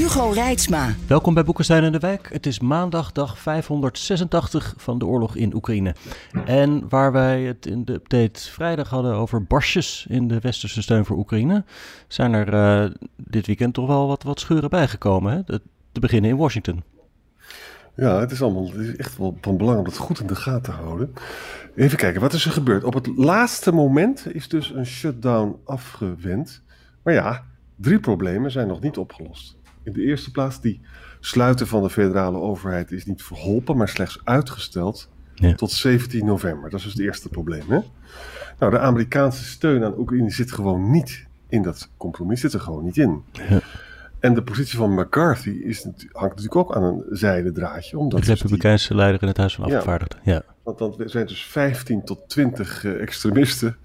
Hugo Reitsma. Welkom bij Boekenstein en de Wijk. Het is maandag, dag 586 van de oorlog in Oekraïne. En waar wij het in de update vrijdag hadden over barsjes in de westerse steun voor Oekraïne, zijn er uh, dit weekend toch wel wat, wat scheuren bijgekomen. Hè? Te beginnen in Washington. Ja, het is allemaal het is echt wel van belang om dat goed in de gaten te houden. Even kijken, wat is er gebeurd? Op het laatste moment is dus een shutdown afgewend. Maar ja, drie problemen zijn nog niet opgelost. In de eerste plaats, die sluiten van de federale overheid is niet verholpen, maar slechts uitgesteld tot 17 november. Dat is dus het eerste probleem. Hè? Nou, de Amerikaanse steun aan Oekraïne zit gewoon niet in dat compromis, zit er gewoon niet in. Ja. En de positie van McCarthy is, hangt natuurlijk ook aan een zijde draadje. Omdat de dus Republikeinse die, leider in het Huis van Afgevaardigden. Ja, ja. Want dan zijn dus 15 tot 20 uh, extremisten.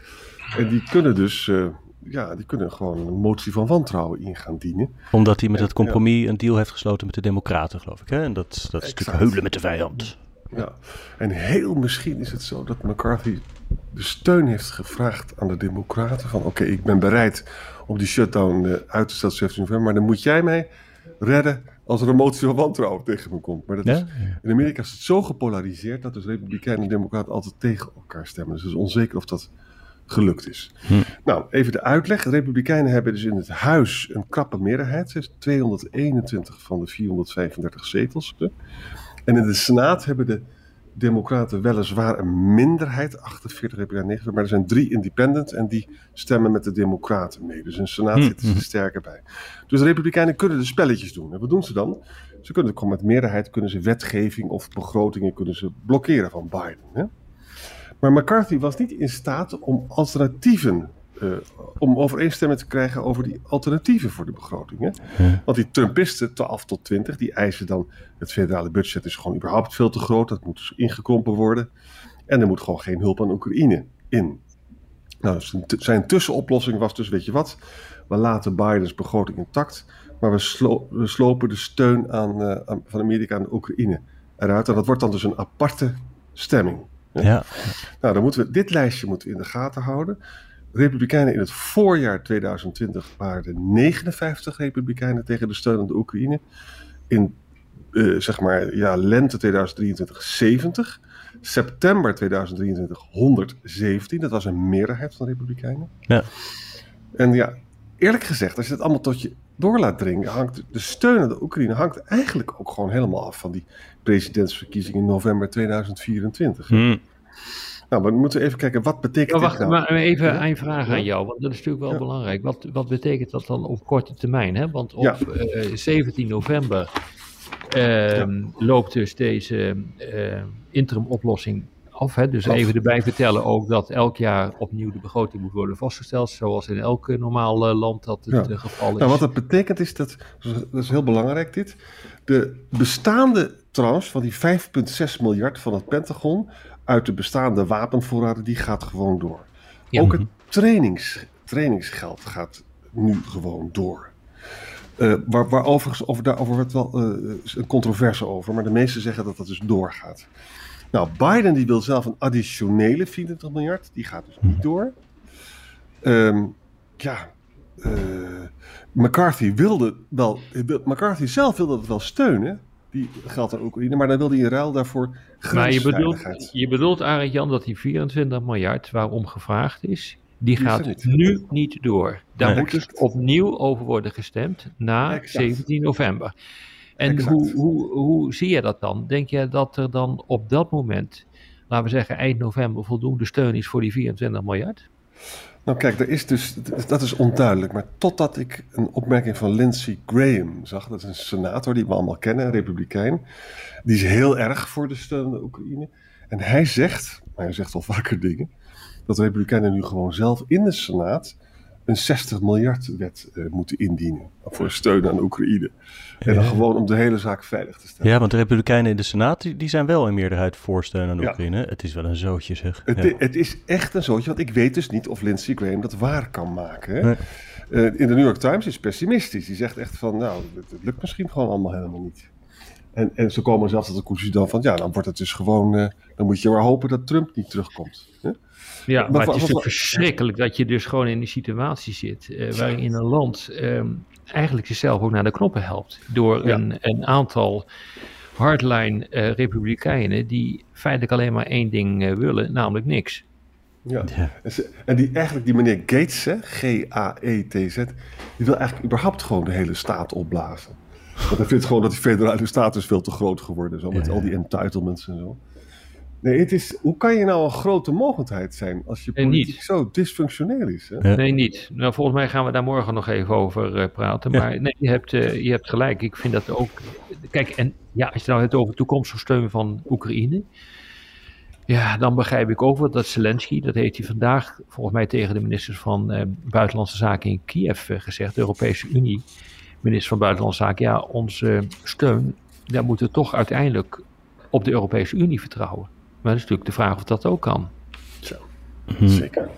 En die kunnen dus uh, ja, die kunnen gewoon een motie van wantrouwen in gaan dienen. Omdat hij met het compromis een deal heeft gesloten met de Democraten, geloof ik. Hè? En dat, dat is natuurlijk heulen met de vijand. Ja, en heel misschien is het zo dat McCarthy de steun heeft gevraagd aan de Democraten. Van oké, ik ben bereid om die shutdown uh, uit te stellen 17 november, maar dan moet jij mij redden als er een motie van wantrouwen tegen me komt. Maar dat is, in Amerika is het zo gepolariseerd dat dus Republikeinen en Democraten altijd tegen elkaar stemmen. Dus het is onzeker of dat gelukt is. Hm. Nou, even de uitleg. De Republikeinen hebben dus in het huis een krappe meerderheid. 221 van de 435 zetels. En in de Senaat hebben de Democraten weliswaar een minderheid, 48 Republikeinen, maar er zijn drie independents en die stemmen met de Democraten mee. Dus in de Senaat hm, zitten ze hm. sterker bij. Dus de Republikeinen kunnen de spelletjes doen. En wat doen ze dan? Ze kunnen met meerderheid kunnen ze wetgeving of begrotingen kunnen ze blokkeren van Biden. Hè? Maar McCarthy was niet in staat om alternatieven, uh, om overeenstemming te krijgen over die alternatieven voor de begrotingen. Want die Trumpisten, 12 tot 20, die eisen dan het federale budget is gewoon überhaupt veel te groot. Dat moet dus ingekrompen worden. En er moet gewoon geen hulp aan Oekraïne in. Nou, zijn tussenoplossing was dus, weet je wat, we laten Bidens begroting intact, maar we, slo we slopen de steun aan, uh, aan, van Amerika aan Oekraïne eruit. En dat wordt dan dus een aparte stemming. Ja. Nou, dan moeten we, dit lijstje moeten we in de gaten houden. Republikeinen in het voorjaar 2020 waren er 59 Republikeinen tegen de steun aan de Oekraïne. In uh, zeg maar, ja, lente 2023 70. September 2023 117. Dat was een meerderheid van de Republikeinen. Ja. En ja, eerlijk gezegd, als je het allemaal tot je door laat dringen, hangt de steun aan de Oekraïne hangt eigenlijk ook gewoon helemaal af van die presidentsverkiezingen in november 2024. Hmm. Nou, maar we moeten even kijken, wat betekent maar wacht, dit nou? Maar even een vraag aan jou, want dat is natuurlijk wel belangrijk. Wat, wat betekent dat dan op korte termijn? Hè? Want op uh, eh, 17 november uh, loopt dus deze uh, interim oplossing af. Hè? Dus even erbij vertellen ook dat elk jaar opnieuw de begroting moet worden vastgesteld, zoals in elk normaal uh, land dat het ja. geval is. Nou, wat dat betekent is dat, dat is heel belangrijk dit, de bestaande tranche van die 5,6 miljard van het Pentagon uit de bestaande wapenvoorraden, die gaat gewoon door. Ook het trainings, trainingsgeld gaat nu gewoon door. Uh, waar, waar overigens over, daarover wordt wel uh, een controverse over, maar de meesten zeggen dat dat dus doorgaat. Nou, Biden die wil zelf een additionele 24 miljard, die gaat dus niet door. Um, ja, uh, McCarthy wilde wel, McCarthy zelf wilde het wel steunen, die geldt aan Oekraïne, maar dan wilde hij in ruil daarvoor maar je bedoelt, je bedoelt Arend Jan dat die 24 miljard waarom gevraagd is, die, gaat nu niet door. Daar moet dus opnieuw over worden gestemd na 17 november. En hoe, hoe, hoe zie je dat dan? Denk je dat er dan op dat moment, laten we zeggen eind november, voldoende steun is voor die 24 miljard? Nou kijk, er is dus, dat is onduidelijk. Maar totdat ik een opmerking van Lindsey Graham zag, dat is een senator die we allemaal kennen, een republikein. Die is heel erg voor de steun aan Oekraïne. En hij zegt, hij zegt al vaker dingen, dat de republikeinen nu gewoon zelf in de senaat een 60 miljard wet uh, moeten indienen voor steun aan Oekraïne. En dan gewoon om de hele zaak veilig te stellen. Ja, want de Republikeinen in de Senaat die, die zijn wel in meerderheid voor steun aan Oekraïne. Het is wel een zootje zeg. Het, het, is echt een zootje, want ik weet dus niet of Lindsey Graham dat waar kan maken. Hè? Uh, in de New York Times is pessimistisch. Die zegt echt van, nou, het, het lukt misschien gewoon allemaal helemaal niet. En, en ze komen zelfs tot de conclusie dan van, ja, dan wordt het dus gewoon, uh, dan moet je maar hopen dat Trump niet terugkomt. Hè? Ja, maar, maar het is verschrikkelijk dat je dus gewoon in die situatie zit uh, waarin een land um, eigenlijk zichzelf ook naar de knoppen helpt. Door ja. een, een aantal hardline uh, republikeinen die feitelijk alleen maar één ding uh, willen, namelijk niks. Ja, ja. en die eigenlijk die meneer Gates, G-A-E-T-Z, die wil eigenlijk überhaupt gewoon de hele staat opblazen. Want hij vindt gewoon dat die federale staat is veel te groot geworden, zo, met ja, al die entitlements en zo. Nee, het is, hoe kan je nou een grote mogendheid zijn als je politiek zo dysfunctioneel is? Hè? Nee, niet. Nou, volgens mij gaan we daar morgen nog even over uh, praten. Maar ja. nee, je hebt, uh, je hebt gelijk. Ik vind dat ook. Kijk, en ja, als je nou hebt over toekomstige steun van Oekraïne. Ja, dan begrijp ik ook wel dat Zelensky, dat heeft hij vandaag volgens mij tegen de ministers van uh, Buitenlandse Zaken in Kiev gezegd, de Europese Unie, minister van Buitenlandse Zaken, ja, onze steun, daar moeten we toch uiteindelijk op de Europese Unie vertrouwen. Maar dat is natuurlijk de vraag of dat ook kan. Zo, hmm. zeker.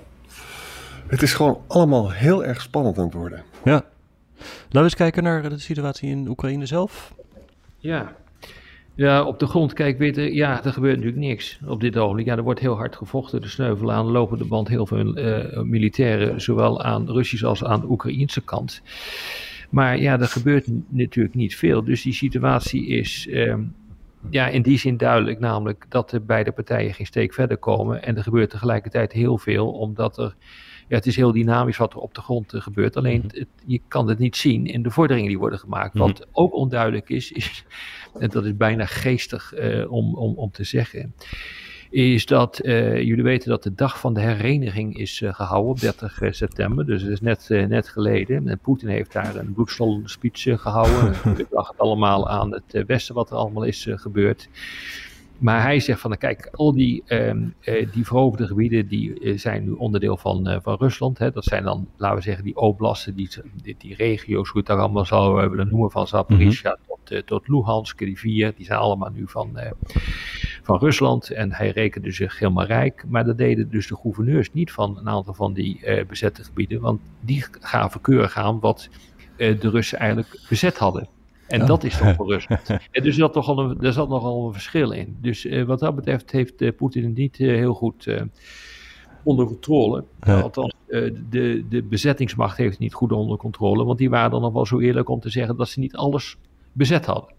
Het is gewoon allemaal heel erg spannend aan het worden. Ja. Laten we eens kijken naar de situatie in Oekraïne zelf. Ja. Ja, op de grond, kijk, weet je, ja, er gebeurt natuurlijk niks op dit ogenblik. Ja, er wordt heel hard gevochten. De sneuvelen aan de lopende band heel veel uh, militairen, zowel aan Russische als aan de Oekraïnse kant. Maar ja, er gebeurt natuurlijk niet veel. Dus die situatie is uh, ja, in die zin duidelijk, namelijk dat de beide partijen geen steek verder komen. En er gebeurt tegelijkertijd heel veel, omdat er. Ja, het is heel dynamisch wat er op de grond uh, gebeurt. Alleen mhm. het, je kan het niet zien in de vorderingen die worden gemaakt. -hmm. Wat ook onduidelijk is, is en dat is bijna geestig uh, om, om, om te zeggen is dat uh, jullie weten dat de dag van de hereniging is uh, gehouden op 30 september. Dus het is net, net geleden. En Poetin heeft daar een bloedstollende speech gehouden. Het lag het allemaal aan het westen wat er allemaal is gebeurd. Maar hij zegt van, kijk, al die, um, uh, die veroverde gebieden, die uh, zijn nu onderdeel van, uh, van Rusland. Hè. Dat zijn dan, laten we zeggen, die oblasten, die, die, die regio's, hoe het daar allemaal zou willen noemen, van Zaporizhia mm -hmm. tot, tot Luhansk, die vier, die zijn allemaal nu van, van Rusland. En hij rekende zich helemaal rijk. Maar dat deden dus de gouverneurs niet van een aantal van die bezette gebieden, want die gaven keurig aan wat de Russen eigenlijk bezet hadden. En ja. dat is toch verrustend. en dus zat toch al een, er zat nogal een verschil in. Dus uh, wat dat betreft heeft Poetin het niet heel goed onder controle. Ja. Althans, de, de bezettingsmacht heeft het niet goed onder controle. Want die waren dan nog wel zo eerlijk om te zeggen dat ze niet alles bezet hadden.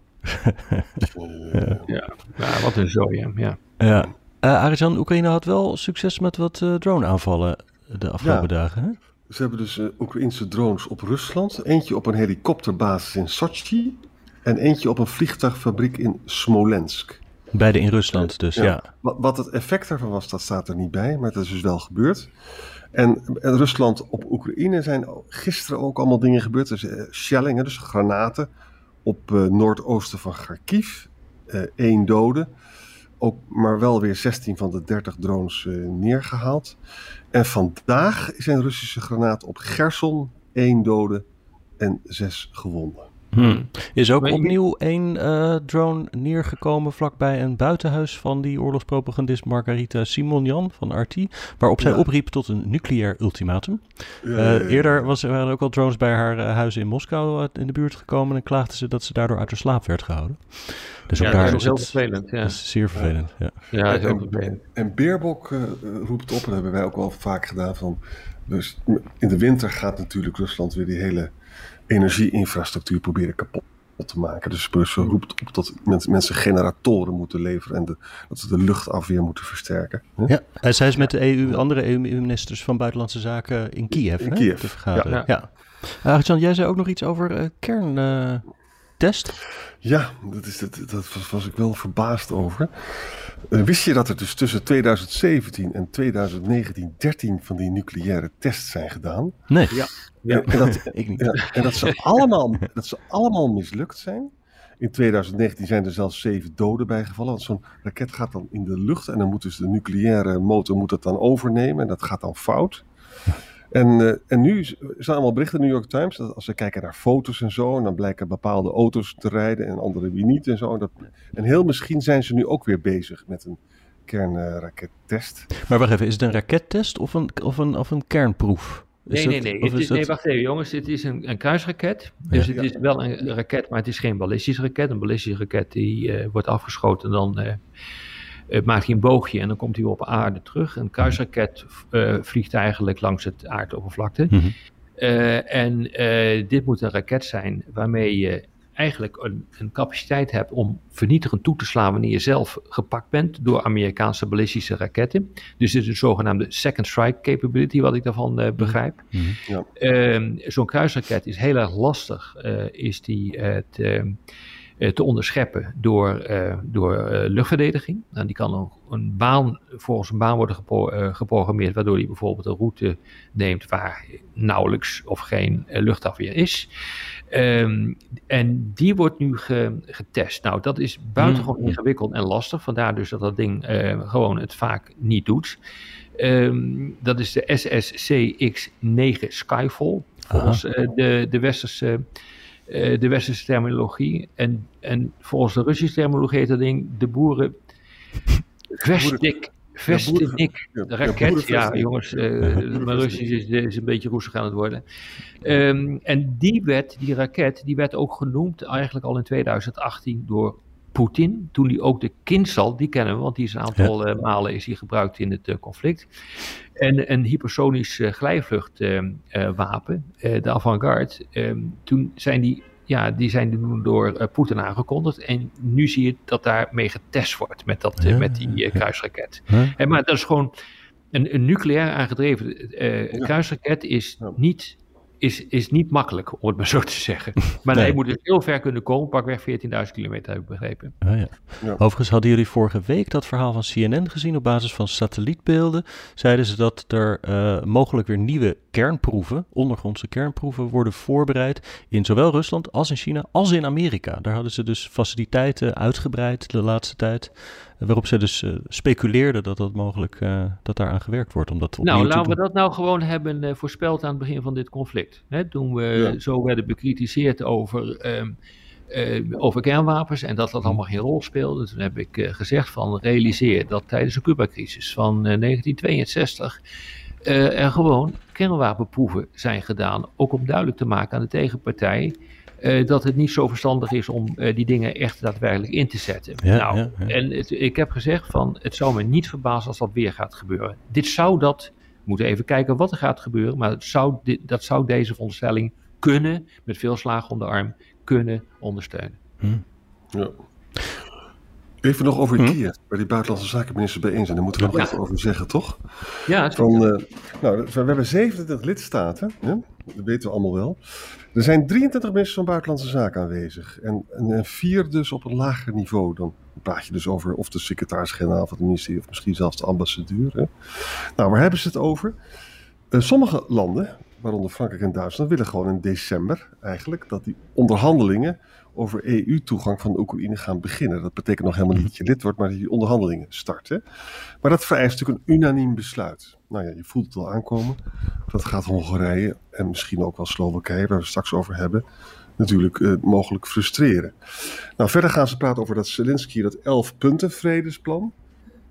Ja. ja. wat een zooi, ja. ja. Uh, Arjan, Oekraïne had wel succes met wat drone-aanvallen de afgelopen dagen, hè? Ze hebben dus uh, Oekraïnse drones op Rusland. Eentje op een helikopterbasis in Sochi. En eentje op een vliegtuigfabriek in Smolensk. Beide in Rusland dus, ja. ja. Wat, wat, het effect daarvan was, dat staat er niet bij. Maar dat is dus wel gebeurd. En, en Rusland op Oekraïne zijn gisteren ook allemaal dingen gebeurd. Dus uh, shellingen, dus granaten. Op uh, noordoosten van Kharkiv. Eén dode. Ook maar wel weer 16 van de 30 drones neergehaald. En vandaag een Russische granaat op Gerson, één dode en zes gewonden. Hmm. Is ook opnieuw één uh, drone neergekomen vlakbij een buitenhuis van die oorlogspropagandist Margarita Simonjan van RT, waarop zij ja. opriep tot een nucleair ultimatum. Ja, ja, uh, eerder was, waren er ook al drones bij haar uh, huis in Moskou in de buurt gekomen en klaagde ze dat ze daardoor uit haar slaap werd gehouden. Dus ook ja, daar dat is heel vervelend. Ja. Dat is zeer vervelend. Ja, ja heel en, vervelend. En Beerbok roept op, en dat hebben wij ook wel vaak gedaan, van dus in de winter gaat natuurlijk Rusland weer die hele energieinfrastructuur proberen kapot te maken. Dus Brussel roept op dat mensen generatoren moeten leveren en de, dat ze de luchtafweer moeten versterken. Ja, en zij is met de EU, andere EU-ministers van Buitenlandse Zaken in Kiev, in Kiev. te vergaderen. Ja. ja. Uh, jij zei ook nog iets over uh, kerntest? Uh, ja, dat, is, dat, dat was, was, ik wel verbaasd over. Uh, wist je dat er dus tussen 2017 en 2019 13 van die nucleaire tests zijn gedaan? Nee. Ja. Ja. En, dat, ik niet. Ja, en dat, ze allemaal, dat ze allemaal mislukt zijn. In 2019 zijn er zelfs zeven doden bijgevallen. Want zo'n raket gaat dan in de lucht en dan moet dus de nucleaire motor moet dat dan overnemen. En dat gaat dan fout. En, en nu zijn allemaal berichten in de New York Times dat als we kijken naar foto's en zo, en dan blijken bepaalde auto's te rijden en andere wie niet en zo. En, dat, en heel misschien zijn ze nu ook weer bezig met een kernrakettest. maar wacht even, is het een rakettest of een, of een, of een kernproef? nee, nee, nee. Het is, nee, wacht even jongens. Het is een, een kruisraket. Dus het is wel een raket, maar het is geen ballistische raket. Een ballistische raket die uh, wordt afgeschoten en dan uh, maakt hij een boogje en dan komt hij op aarde terug. Een kruisraket uh, vliegt eigenlijk langs het aardoppervlakte. Mm -hmm. en dit moet een raket zijn waarmee je eigenlijk een, een, capaciteit hebt om vernietigend toe te slaan wanneer je zelf gepakt bent door Amerikaanse ballistische raketten. Dus dit is een zogenaamde second strike capability, wat ik daarvan uh, begrijp. Mm -hmm. ja. uh, Zo'n kruisraket is heel erg lastig, uh, is die het ehm, eh, te onderscheppen door, eh, door eh, luchtverdediging. Nou, die kan een, een, baan, volgens een baan worden geprogrammeerd, waardoor die bijvoorbeeld een route neemt waar nauwelijks of geen luchtafweer is. Um, en die wordt nu ge, getest. Nou, dat is buitengewoon mm. ingewikkeld en lastig. Vandaar dus dat dat ding gewoon het vaak niet doet. Um, dat is de SSCX-9 Skyfall. Volgens de, de westerse de westerse terminologie. En, en volgens de Russische terminologie heet dat ding de boeren. Vestik. Vestenik, de raket. Ja, jongens, uh, mijn Russisch is, is, een beetje roestig aan het worden. Um, en die wet, die raket, die werd ook genoemd eigenlijk al in 2018 door Poetin. Toen hij ook de Kinsal, die kennen we, want die is een aantal ja. uh, malen is hij gebruikt in het uh, conflict. En een hypersonisch uh, glijvluchtwapen, de Avantgarde. Um, toen zijn die, ja, die zijn door Poetin aangekondigd. En nu zie je dat daarmee getest wordt met, dat, ja, met die kruisraket. Maar dat is gewoon een, een nucleair aangedreven kruisraket is niet is, is niet makkelijk, om het maar zo te zeggen. Maar nee. hij moet dus heel ver kunnen komen, pakweg 14.000 kilometer, heb ik begrepen. Ah, ja. Ja. Overigens hadden jullie vorige week dat verhaal van CNN gezien op basis van satellietbeelden. Zeiden ze dat er uh, mogelijk weer nieuwe kernproeven, ondergrondse kernproeven, worden voorbereid in zowel Rusland als in China als in Amerika. Daar hadden ze dus faciliteiten uitgebreid de laatste tijd. Waarop ze dus uh, speculeerden dat dat mogelijk uh, dat daar aan gewerkt wordt. Om dat nou, laten we dat nou gewoon hebben uh, voorspeld aan het begin van dit conflict. Hè, toen we ja. zo werden bekritiseerd over, um, over kernwapens en dat dat allemaal geen rol speelde. Toen heb ik gezegd van realiseer dat tijdens de Cuba-crisis van 1962 er gewoon kernwapenproeven zijn gedaan. Ook om duidelijk te maken aan de tegenpartij uh, dat het niet zo verstandig is om uh, die dingen echt daadwerkelijk in te zetten. Ja, nou, ja, ja. en het, ik heb gezegd van, het zou me niet verbazen als dat weer gaat gebeuren. Dit zou dat, we moeten even kijken wat er gaat gebeuren, maar het zou dit, dat zou deze veronderstelling kunnen, met veel slagen om de arm, kunnen ondersteunen. Hm. Ja. Even nog over hm? Kiev, waar die buitenlandse zakenminister bijeen zijn. Daar moeten we nog even over zeggen, toch? Ja, Van, uh, nou, we hebben 27 lidstaten, hè? dat weten we allemaal wel. Er zijn 23 ministers van Buitenlandse Zaken aanwezig. En, en, en, vier dus op een lager niveau. Dan praat je dus over of de secretaris-generaal van het ministerie... of misschien zelfs de ambassadeur. Hè? Nou, waar hebben ze het over? Uh, sommige landen, waaronder Frankrijk en Duitsland... willen gewoon in december eigenlijk... dat die onderhandelingen over EU-toegang van de Oekraïne gaan beginnen. Dat betekent nog helemaal niet dat je lid wordt, maar dat die onderhandelingen starten. Maar dat vereist natuurlijk een unaniem besluit. Nou ja, je voelt het wel aankomen. Dat gaat Hongarije en misschien ook wel Slowakije, waar we straks over hebben, natuurlijk uh, mogelijk frustreren. Nou, verder gaan ze praten over dat Zelensky, dat 11 punten vredesplan.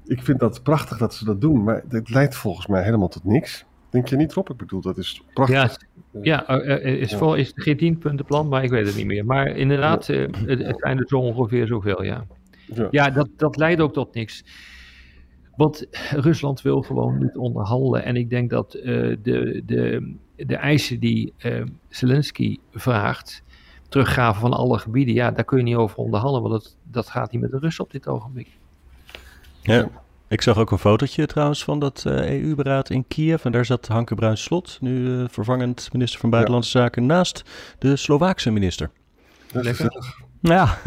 Ik vind dat prachtig dat ze dat doen, maar het leidt volgens mij helemaal tot niks. Denk je niet, Rob? Ik bedoel, dat is prachtig. Ja, ja er is, ja. Vol, is geen tienpuntenplan, maar ik weet het niet meer. Maar inderdaad, ja. het, het zijn er zo ongeveer zoveel, ja. Ja, ja dat, dat leidt ook tot niks. Want Rusland wil gewoon niet onderhandelen. En ik denk dat uh, de, de, de eisen die uh, Zelensky vraagt, teruggaven van alle gebieden, ja, daar kun je niet over onderhandelen, want dat, dat gaat niet met de Russen op dit ogenblik. Ja. Ik zag ook een fotootje trouwens van dat uh, EU-beraad in Kiev. En daar zat Hanke Bruins-Slot, nu uh, vervangend minister van Buitenlandse ja. Zaken, naast de Slovaakse minister. Dat is gezellig. Ja.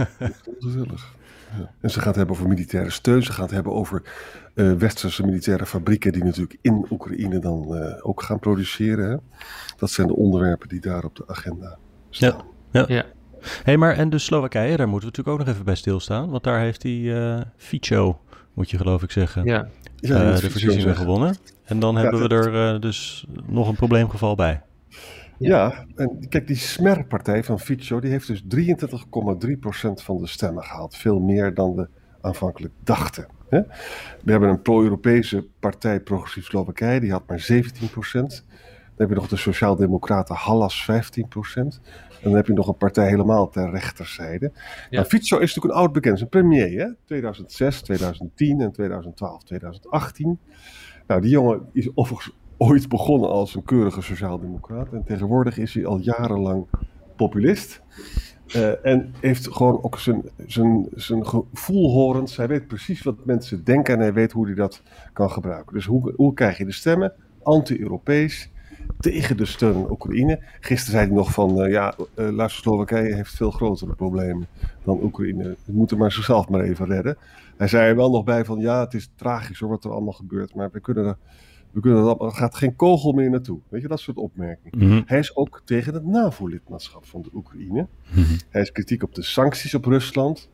gezellig. Ja. En ze gaat het hebben over militaire steun. Ze gaat het hebben over uh, westerse militaire fabrieken die natuurlijk in Oekraïne dan ook gaan produceren. Hè? Dat zijn de onderwerpen die daar op de agenda staan. Ja. ja. ja. hey, maar en de Slowakije, daar moeten we natuurlijk ook nog even bij stilstaan. Want daar heeft die Fico moet je geloof ik zeggen. Ja. ja, de verkiezingen gewonnen. En dan hebben we er dus nog een probleemgeval bij. Ja, en kijk, die Smer-partij van Fico, die heeft dus 23,3% van de stemmen gehaald. Veel meer dan we aanvankelijk dachten. Hè? We hebben een pro-Europese partij, Progressief Slowakije, die had maar 17%. Dan heb je nog de Sociaaldemocraten Hallas 15%. En dan heb je nog een partij helemaal ter rechterzijde. Ja. Nou, Fico is natuurlijk een oud bekend, een premier, hè? 2006, 2010 en 2012, 2018. Nou, die jongen is overigens ooit begonnen als een keurige sociaaldemocraat. En tegenwoordig is hij al jarenlang populist. Uh, en heeft gewoon ook zijn, zijn, zijn gevoel horend. Hij weet precies wat mensen denken en hij weet hoe hij dat kan gebruiken. Dus hoe, hoe krijg je de stemmen? Anti-Europees, tegen de steun aan Oekraïne. Gisteren zei hij nog van, uh, ja, uh, luister, Slowakije heeft veel grotere problemen dan Oekraïne. We moeten maar zichzelf maar even redden. Hij zei er wel nog bij van, ja, het is tragisch hoor, wat er allemaal gebeurt, maar we kunnen er we kunnen dat, er gaat geen kogel meer naartoe. Weet je, dat soort opmerkingen. Mhm. Hij is ook tegen het NAVO-lidmaatschap van de Oekraïne. Mhm. Hij is kritiek op de sancties op Rusland.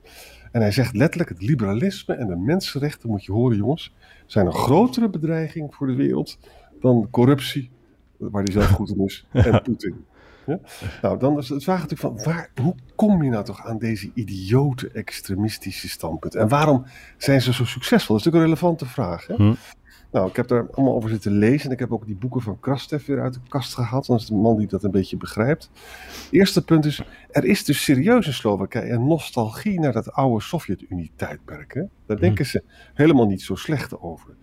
En hij zegt letterlijk: het liberalisme en de mensenrechten, moet je horen, jongens, zijn een grotere bedreiging voor de wereld dan corruptie, waar hij zelf goed in is, en Poetin. Ja? Nou, dan is het vraag natuurlijk van, waar, hoe kom je nou toch aan deze idiote extremistische standpunten? En waarom zijn ze zo succesvol? Dat is natuurlijk een relevante vraag. Hè? Mhm. Nou, ik heb daar allemaal over zitten lezen. En ik heb ook die boeken van Krastev weer uit de kast gehaald. Dat is de man die dat een beetje begrijpt. Eerste punt is, er is dus serieus in Slowakije een nostalgie naar dat oude Sovjet-Unie-tijdperk. Daar mhm. denken ze helemaal niet zo slecht over.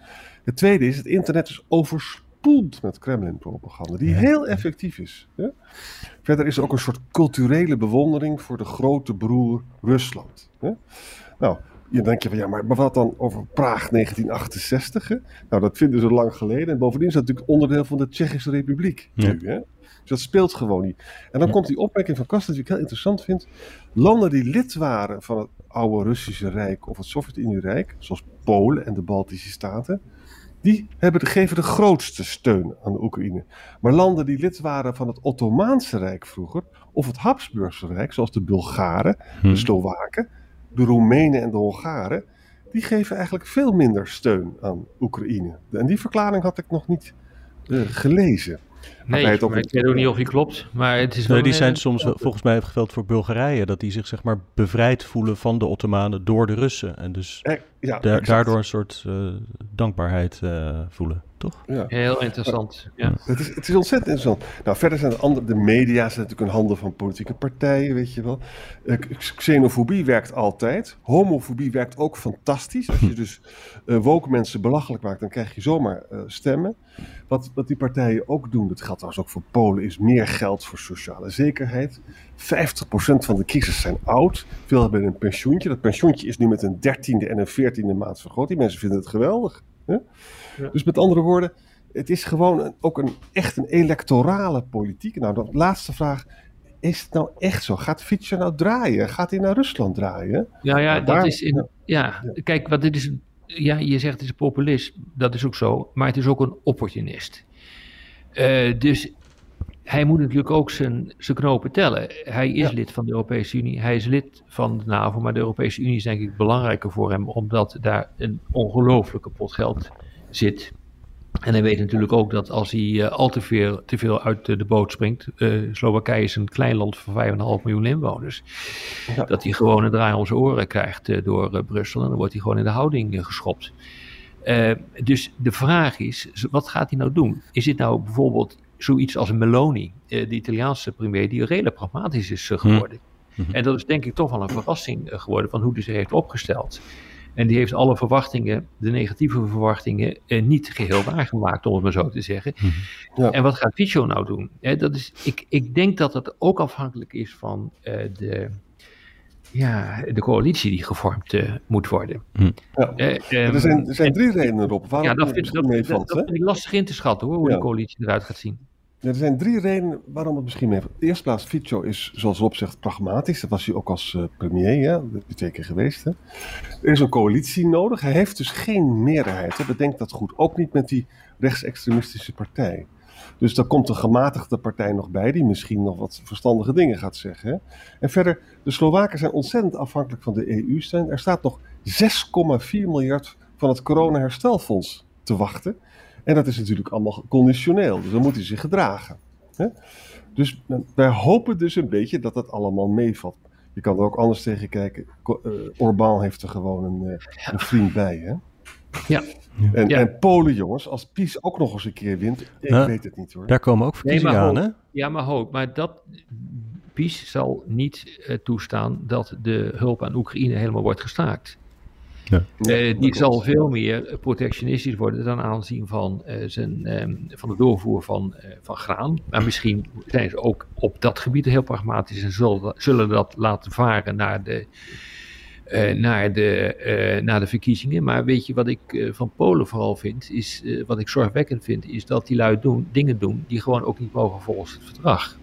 Het tweede is, het internet is overspoeld met Kremlin-propaganda, die heel effectief is. Verder is er ook een soort culturele bewondering voor de grote broer Rusland. Nou, je denkt je van ja, maar, wat dan over Praag 1968? Hè? Nou, dat vinden ze lang geleden. En bovendien is dat natuurlijk onderdeel van de Tsjechische Republiek nu. Hè? Dus dat speelt gewoon niet. En dan komt die opmerking van Kast, die ik heel interessant vind. Landen die lid waren van het oude Russische Rijk of het Sovjet-Unie-Rijk, zoals Polen en de Baltische Staten, die hebben de, geven de grootste steun aan de Oekraïne. Maar landen die lid waren van het Ottomaanse Rijk vroeger, of het Habsburgse Rijk, zoals de Bulgaren, de hm. Slowaken, de Roemenen en de Hongaren, die geven eigenlijk veel minder steun aan Oekraïne. En die verklaring had ik nog niet uh, gelezen. Nee, maar ik weet ook niet of die klopt. Maar het is wel die zijn soms volgens mij geveld voor Bulgarije. Dat die zich zeg maar bevrijd voelen van de Ottomanen door de Russen. En dus eh, ja, daardoor een soort uh, dankbaarheid uh, voelen toch? Ja. Heel interessant. Ja. Het, is, het is ontzettend interessant. Nou, verder zijn de, andere, de media zijn natuurlijk een handen van politieke partijen, weet je wel. Uh, xenofobie werkt altijd. Homofobie werkt ook fantastisch. Als je dus uh, woke mensen belachelijk maakt, dan krijg je zomaar uh, stemmen. Wat, wat die partijen ook doen, dat geldt trouwens ook voor Polen, is meer geld voor sociale zekerheid. 50% van de kiezers zijn oud. Veel hebben een pensioentje. Dat pensioentje is nu met een dertiende en een veertiende maand vergroot. Die mensen vinden het geweldig. Hè? Dus met andere woorden, het is gewoon ook een, echt een electorale politiek. Nou, de laatste vraag. Is het nou echt zo? Gaat Fietsje nou draaien? Gaat hij naar Rusland draaien? Ja, ja, nou, dat is in, ja, kijk, wat dit is. Ja, je zegt het is een populist. Dat is ook zo. Maar het is ook een opportunist. Uh, dus hij moet natuurlijk ook zijn, zijn knopen tellen. Hij is lid van de Europese Unie, hij is lid van de NAVO, maar de Europese Unie is denk ik belangrijker voor hem, omdat daar een ongelooflijke pot geld zit. En hij weet natuurlijk ook dat als hij uh, al te veel, te veel uit de, boot springt, uh, Slowakije is een klein land van 5,5 miljoen inwoners, dat hij gewoon een draai om zijn oren krijgt uh, door Brussel en dan wordt hij gewoon in de houding geschopt. dus de vraag is, wat gaat hij nou doen? Is dit nou bijvoorbeeld zoiets als Meloni, de Italiaanse premier, die redelijk pragmatisch is geworden? Mm En dat is denk ik toch wel een verrassing geworden van hoe hij zich heeft opgesteld. En die heeft alle verwachtingen, de negatieve verwachtingen, eh, niet geheel waargemaakt, om het maar zo te zeggen. Mhm. Ja. En wat gaat Fico nou doen? dat is, ik, ik denk dat het ook afhankelijk is van uh, de, ja, de coalitie die gevormd uh, moet worden. Mhm. Ja. er, zijn, er zijn drie redenen erop waarom ja, dat, vind, dat, dat, dat, vind ik lastig in te schatten hoor, hoe de coalitie eruit gaat zien er zijn drie redenen waarom het misschien mee. In de eerste plaats, Fico is, zoals Rob zegt, pragmatisch. Dat was hij ook als uh, premier, hè? dat is twee keer geweest. Hè? Er is een coalitie nodig. Hij heeft dus geen meerderheid. Hè? Bedenk dat goed. Ook niet met die rechtsextremistische partij. Dus daar komt een gematigde partij nog bij, die misschien nog wat verstandige dingen gaat zeggen. En verder, de Slowaken zijn ontzettend afhankelijk van de EU-steun. Er staat nog 6,4 miljard van het corona-herstelfonds te wachten. En dat is natuurlijk allemaal conditioneel, dus dan moet hij zich gedragen. Hè? Dus wij hopen dus een beetje dat dat allemaal meevalt. Je kan er ook anders tegen kijken. Uh, Orbán heeft er gewoon een, uh, een vriend bij, hè? Ja. En, en, Polen, jongens, als PiS ook nog eens een keer wint, ik nou, weet het niet hoor. Daar komen ook verkiezingen aan, hè? Ja, maar hoop. Maar dat, PiS zal niet uh, toestaan dat de hulp aan Oekraïne helemaal wordt gestaakt. Ja. Uh, die zal veel meer protectionistisch worden ten aanzien van, uh, zijn, um, van de doorvoer van, uh, van graan. Maar misschien zijn ze ook op dat gebied heel pragmatisch en zullen, zullen dat laten varen naar de, naar, de, naar de verkiezingen. Maar weet je wat ik van Polen vooral vind, is, wat ik zorgwekkend vind, is dat die lui doen, dingen doen die gewoon ook niet mogen volgens het verdrag.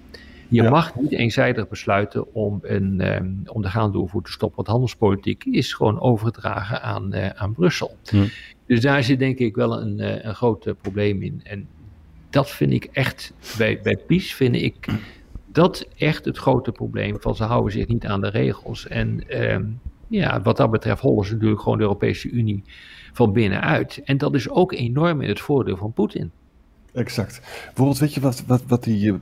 Je mag niet eenzijdig besluiten om, een, um, om de gaandoorvoer te stoppen. Want handelspolitiek is gewoon overgedragen aan, uh, aan Brussel. Hm. Dus daar zit denk ik wel een, uh, een groot uh, probleem in. En dat vind ik echt, bij, bij PiS vind ik dat echt het grote probleem. Van ze houden zich niet aan de regels. En um, ja, wat dat betreft hollen ze natuurlijk gewoon de Europese Unie van binnenuit. En dat is ook enorm in het voordeel van Poetin. Exact. Bijvoorbeeld, weet je wat, wat, wat die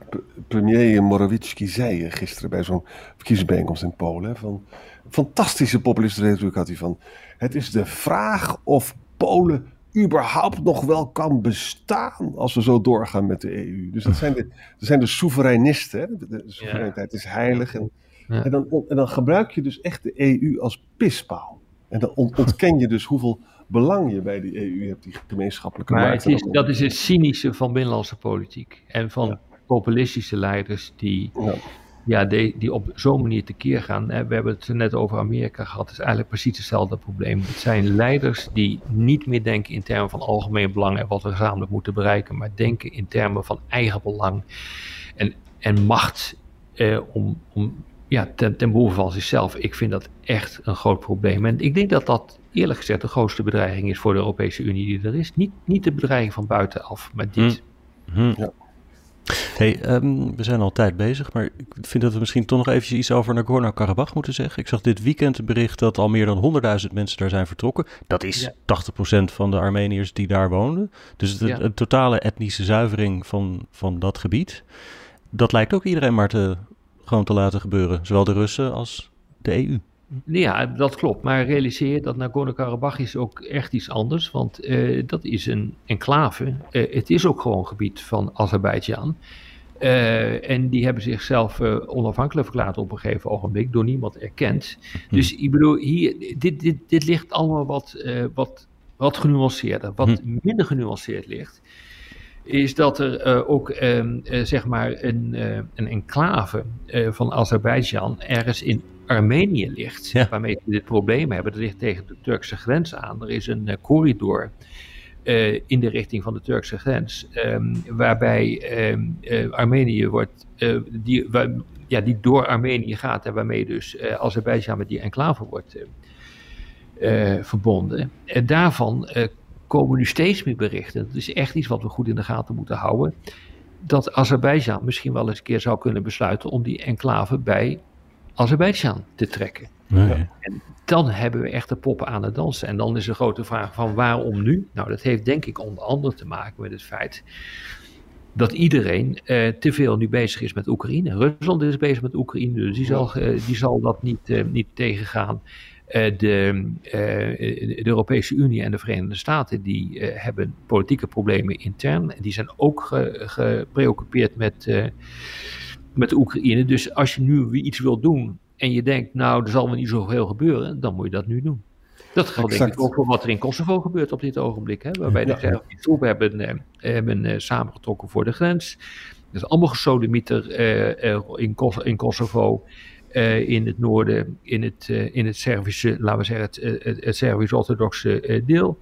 premier Morawiecki zei gisteren bij zo'n verkiezingsbijeenkomst in Polen? Van, fantastische populistische retoriek had hij van. Het is de vraag of Polen überhaupt nog wel kan bestaan als we zo doorgaan met de EU. Dus dat zijn de, dat zijn de soevereinisten. Hè? De, soevereiniteit is heilig. En, en, dan, en dan gebruik je dus echt de EU als pispaal. En dan ontken je dus hoeveel belang je bij die EU hebt, die gemeenschappelijke maar Het is, dat is het cynische van binnenlandse politiek. En van populistische leiders die, ja. ja die, die op zo'n manier tekeer gaan. We hebben het net over Amerika gehad. Het is eigenlijk precies hetzelfde probleem. Het zijn leiders die niet meer denken in termen van algemeen belang en wat we gezamenlijk moeten bereiken. Maar denken in termen van eigen belang en, en macht eh, om, om ja, ten, ten behoeve van zichzelf. Ik vind dat echt een groot probleem. En ik denk dat dat eerlijk gezegd de grootste bedreiging is voor de Europese Unie die er is. Niet, niet de bedreiging van buitenaf, maar dit. Hm. Hm. Ja. Hey, um, we zijn al tijd bezig, maar ik vind dat we misschien toch nog eventjes iets over Nagorno-Karabakh moeten zeggen. Ik zag dit weekend een bericht dat al meer dan 100.000 mensen daar zijn vertrokken. Dat is ja. 80% van de Armeniërs die daar woonden. Dus de, ja. een totale etnische zuivering van, van dat gebied. Dat lijkt ook iedereen maar te, gewoon te laten gebeuren. Zowel de Russen als de EU. Ja, dat klopt. Maar realiseer dat Nagorno-Karabakh is ook echt iets anders. Want uh, dat is een enclave. Uh, het is ook gewoon gebied van Azerbeidzjan. Uh, en die hebben zichzelf onafhankelijk verklaard op een gegeven ogenblik. Door niemand erkend. Hm. Dus ik bedoel, hier, dit, dit, dit ligt allemaal wat, wat, wat genuanceerder. Wat hm. minder genuanceerd ligt is dat er uh, ook uh, uh, zeg maar een, een enclave van Azerbeidzjan ergens in Armenië ligt, ja. waarmee we dit probleem hebben. Dat ligt tegen de Turkse grens aan. Er is een uh, corridor uh, in de richting van de Turkse grens, um, waarbij um, uh, Armenië wordt, die, waar, ja, die door Armenië gaat en waarmee dus Azerbeidzjan met die enclave wordt verbonden. En daarvan komen nu steeds meer berichten. Dat is echt iets wat we goed in de gaten moeten houden. Dat Azerbeidzjan misschien wel eens een keer zou kunnen besluiten om die enclave bij Azerbeidzjan te trekken. Nee. En dan hebben we echt de poppen aan het dansen. En dan is de grote vraag van waarom nu? Nou, dat heeft denk ik onder andere te maken met het feit dat iedereen eh, te veel nu bezig is met Oekraïne. Rusland is bezig met Oekraïne, dus die zal, uh, die zal dat niet, uh, niet tegengaan. Uh, de, de, Europese Unie en de Verenigde Staten die hebben politieke problemen intern. En die zijn ook gepreoccupeerd met met Oekraïne. Dus als je nu iets wil doen en je denkt, nou, er zal wel niet zoveel gebeuren, dan moet je dat nu doen. Dat geldt denk ik ook voor wat er in Kosovo gebeurt op dit ogenblik. Hè, waarbij de ja. troepen hebben, eh, hebben samengetrokken voor de grens. Dat is allemaal gesodemieter uh, in, Kos in Kosovo. In het noorden, in het, in het Servische, laten we zeggen, het, het, het Servisch-orthodoxe deel.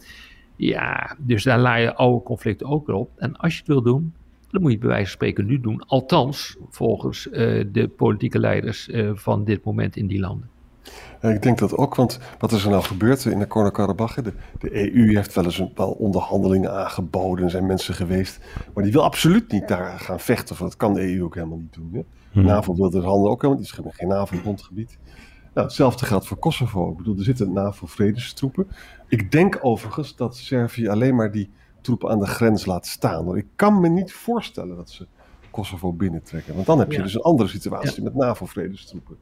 Ja, dus daar laaien oude conflicten ook op. En als je het wil doen, dat moet je bij wijze van spreken nu doen. Althans, volgens de politieke leiders van dit moment in die landen. Ik denk dat ook, want wat is er nou gebeurd in Nagorno-Karabakh? De, de EU heeft wel eens een, wel onderhandelingen aangeboden, zijn mensen geweest, maar die wil absoluut niet daar gaan vechten, want dat kan de EU ook helemaal niet doen. Hè? Hmm. NAVO wil de handen ook helemaal niet, het is geen NAVO-grondgebied. Nou, hetzelfde geldt voor Kosovo. Ik bedoel, er zitten NAVO-vredestroepen. Ik denk overigens dat Servië alleen maar die troepen aan de grens laat staan. Ik kan me niet voorstellen dat ze Kosovo binnentrekken. Want dan heb je dus een andere situatie met NAVO-vredestroepen.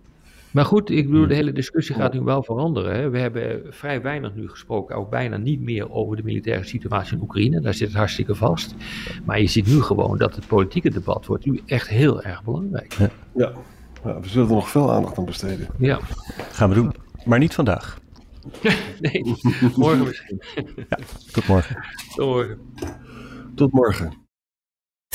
Maar goed, ik bedoel, de hele discussie gaat nu wel veranderen. Hè. We hebben vrij weinig nu gesproken, ook bijna niet meer over de militaire situatie in Oekraïne. Daar zit het hartstikke vast. Maar je ziet nu gewoon dat het politieke debat wordt nu echt heel erg belangrijk. Ja, ja. we zullen er nog veel aandacht aan besteden. Ja. Gaan we doen, maar niet vandaag. nee, morgen misschien. ja, tot morgen. Tot morgen. Tot morgen.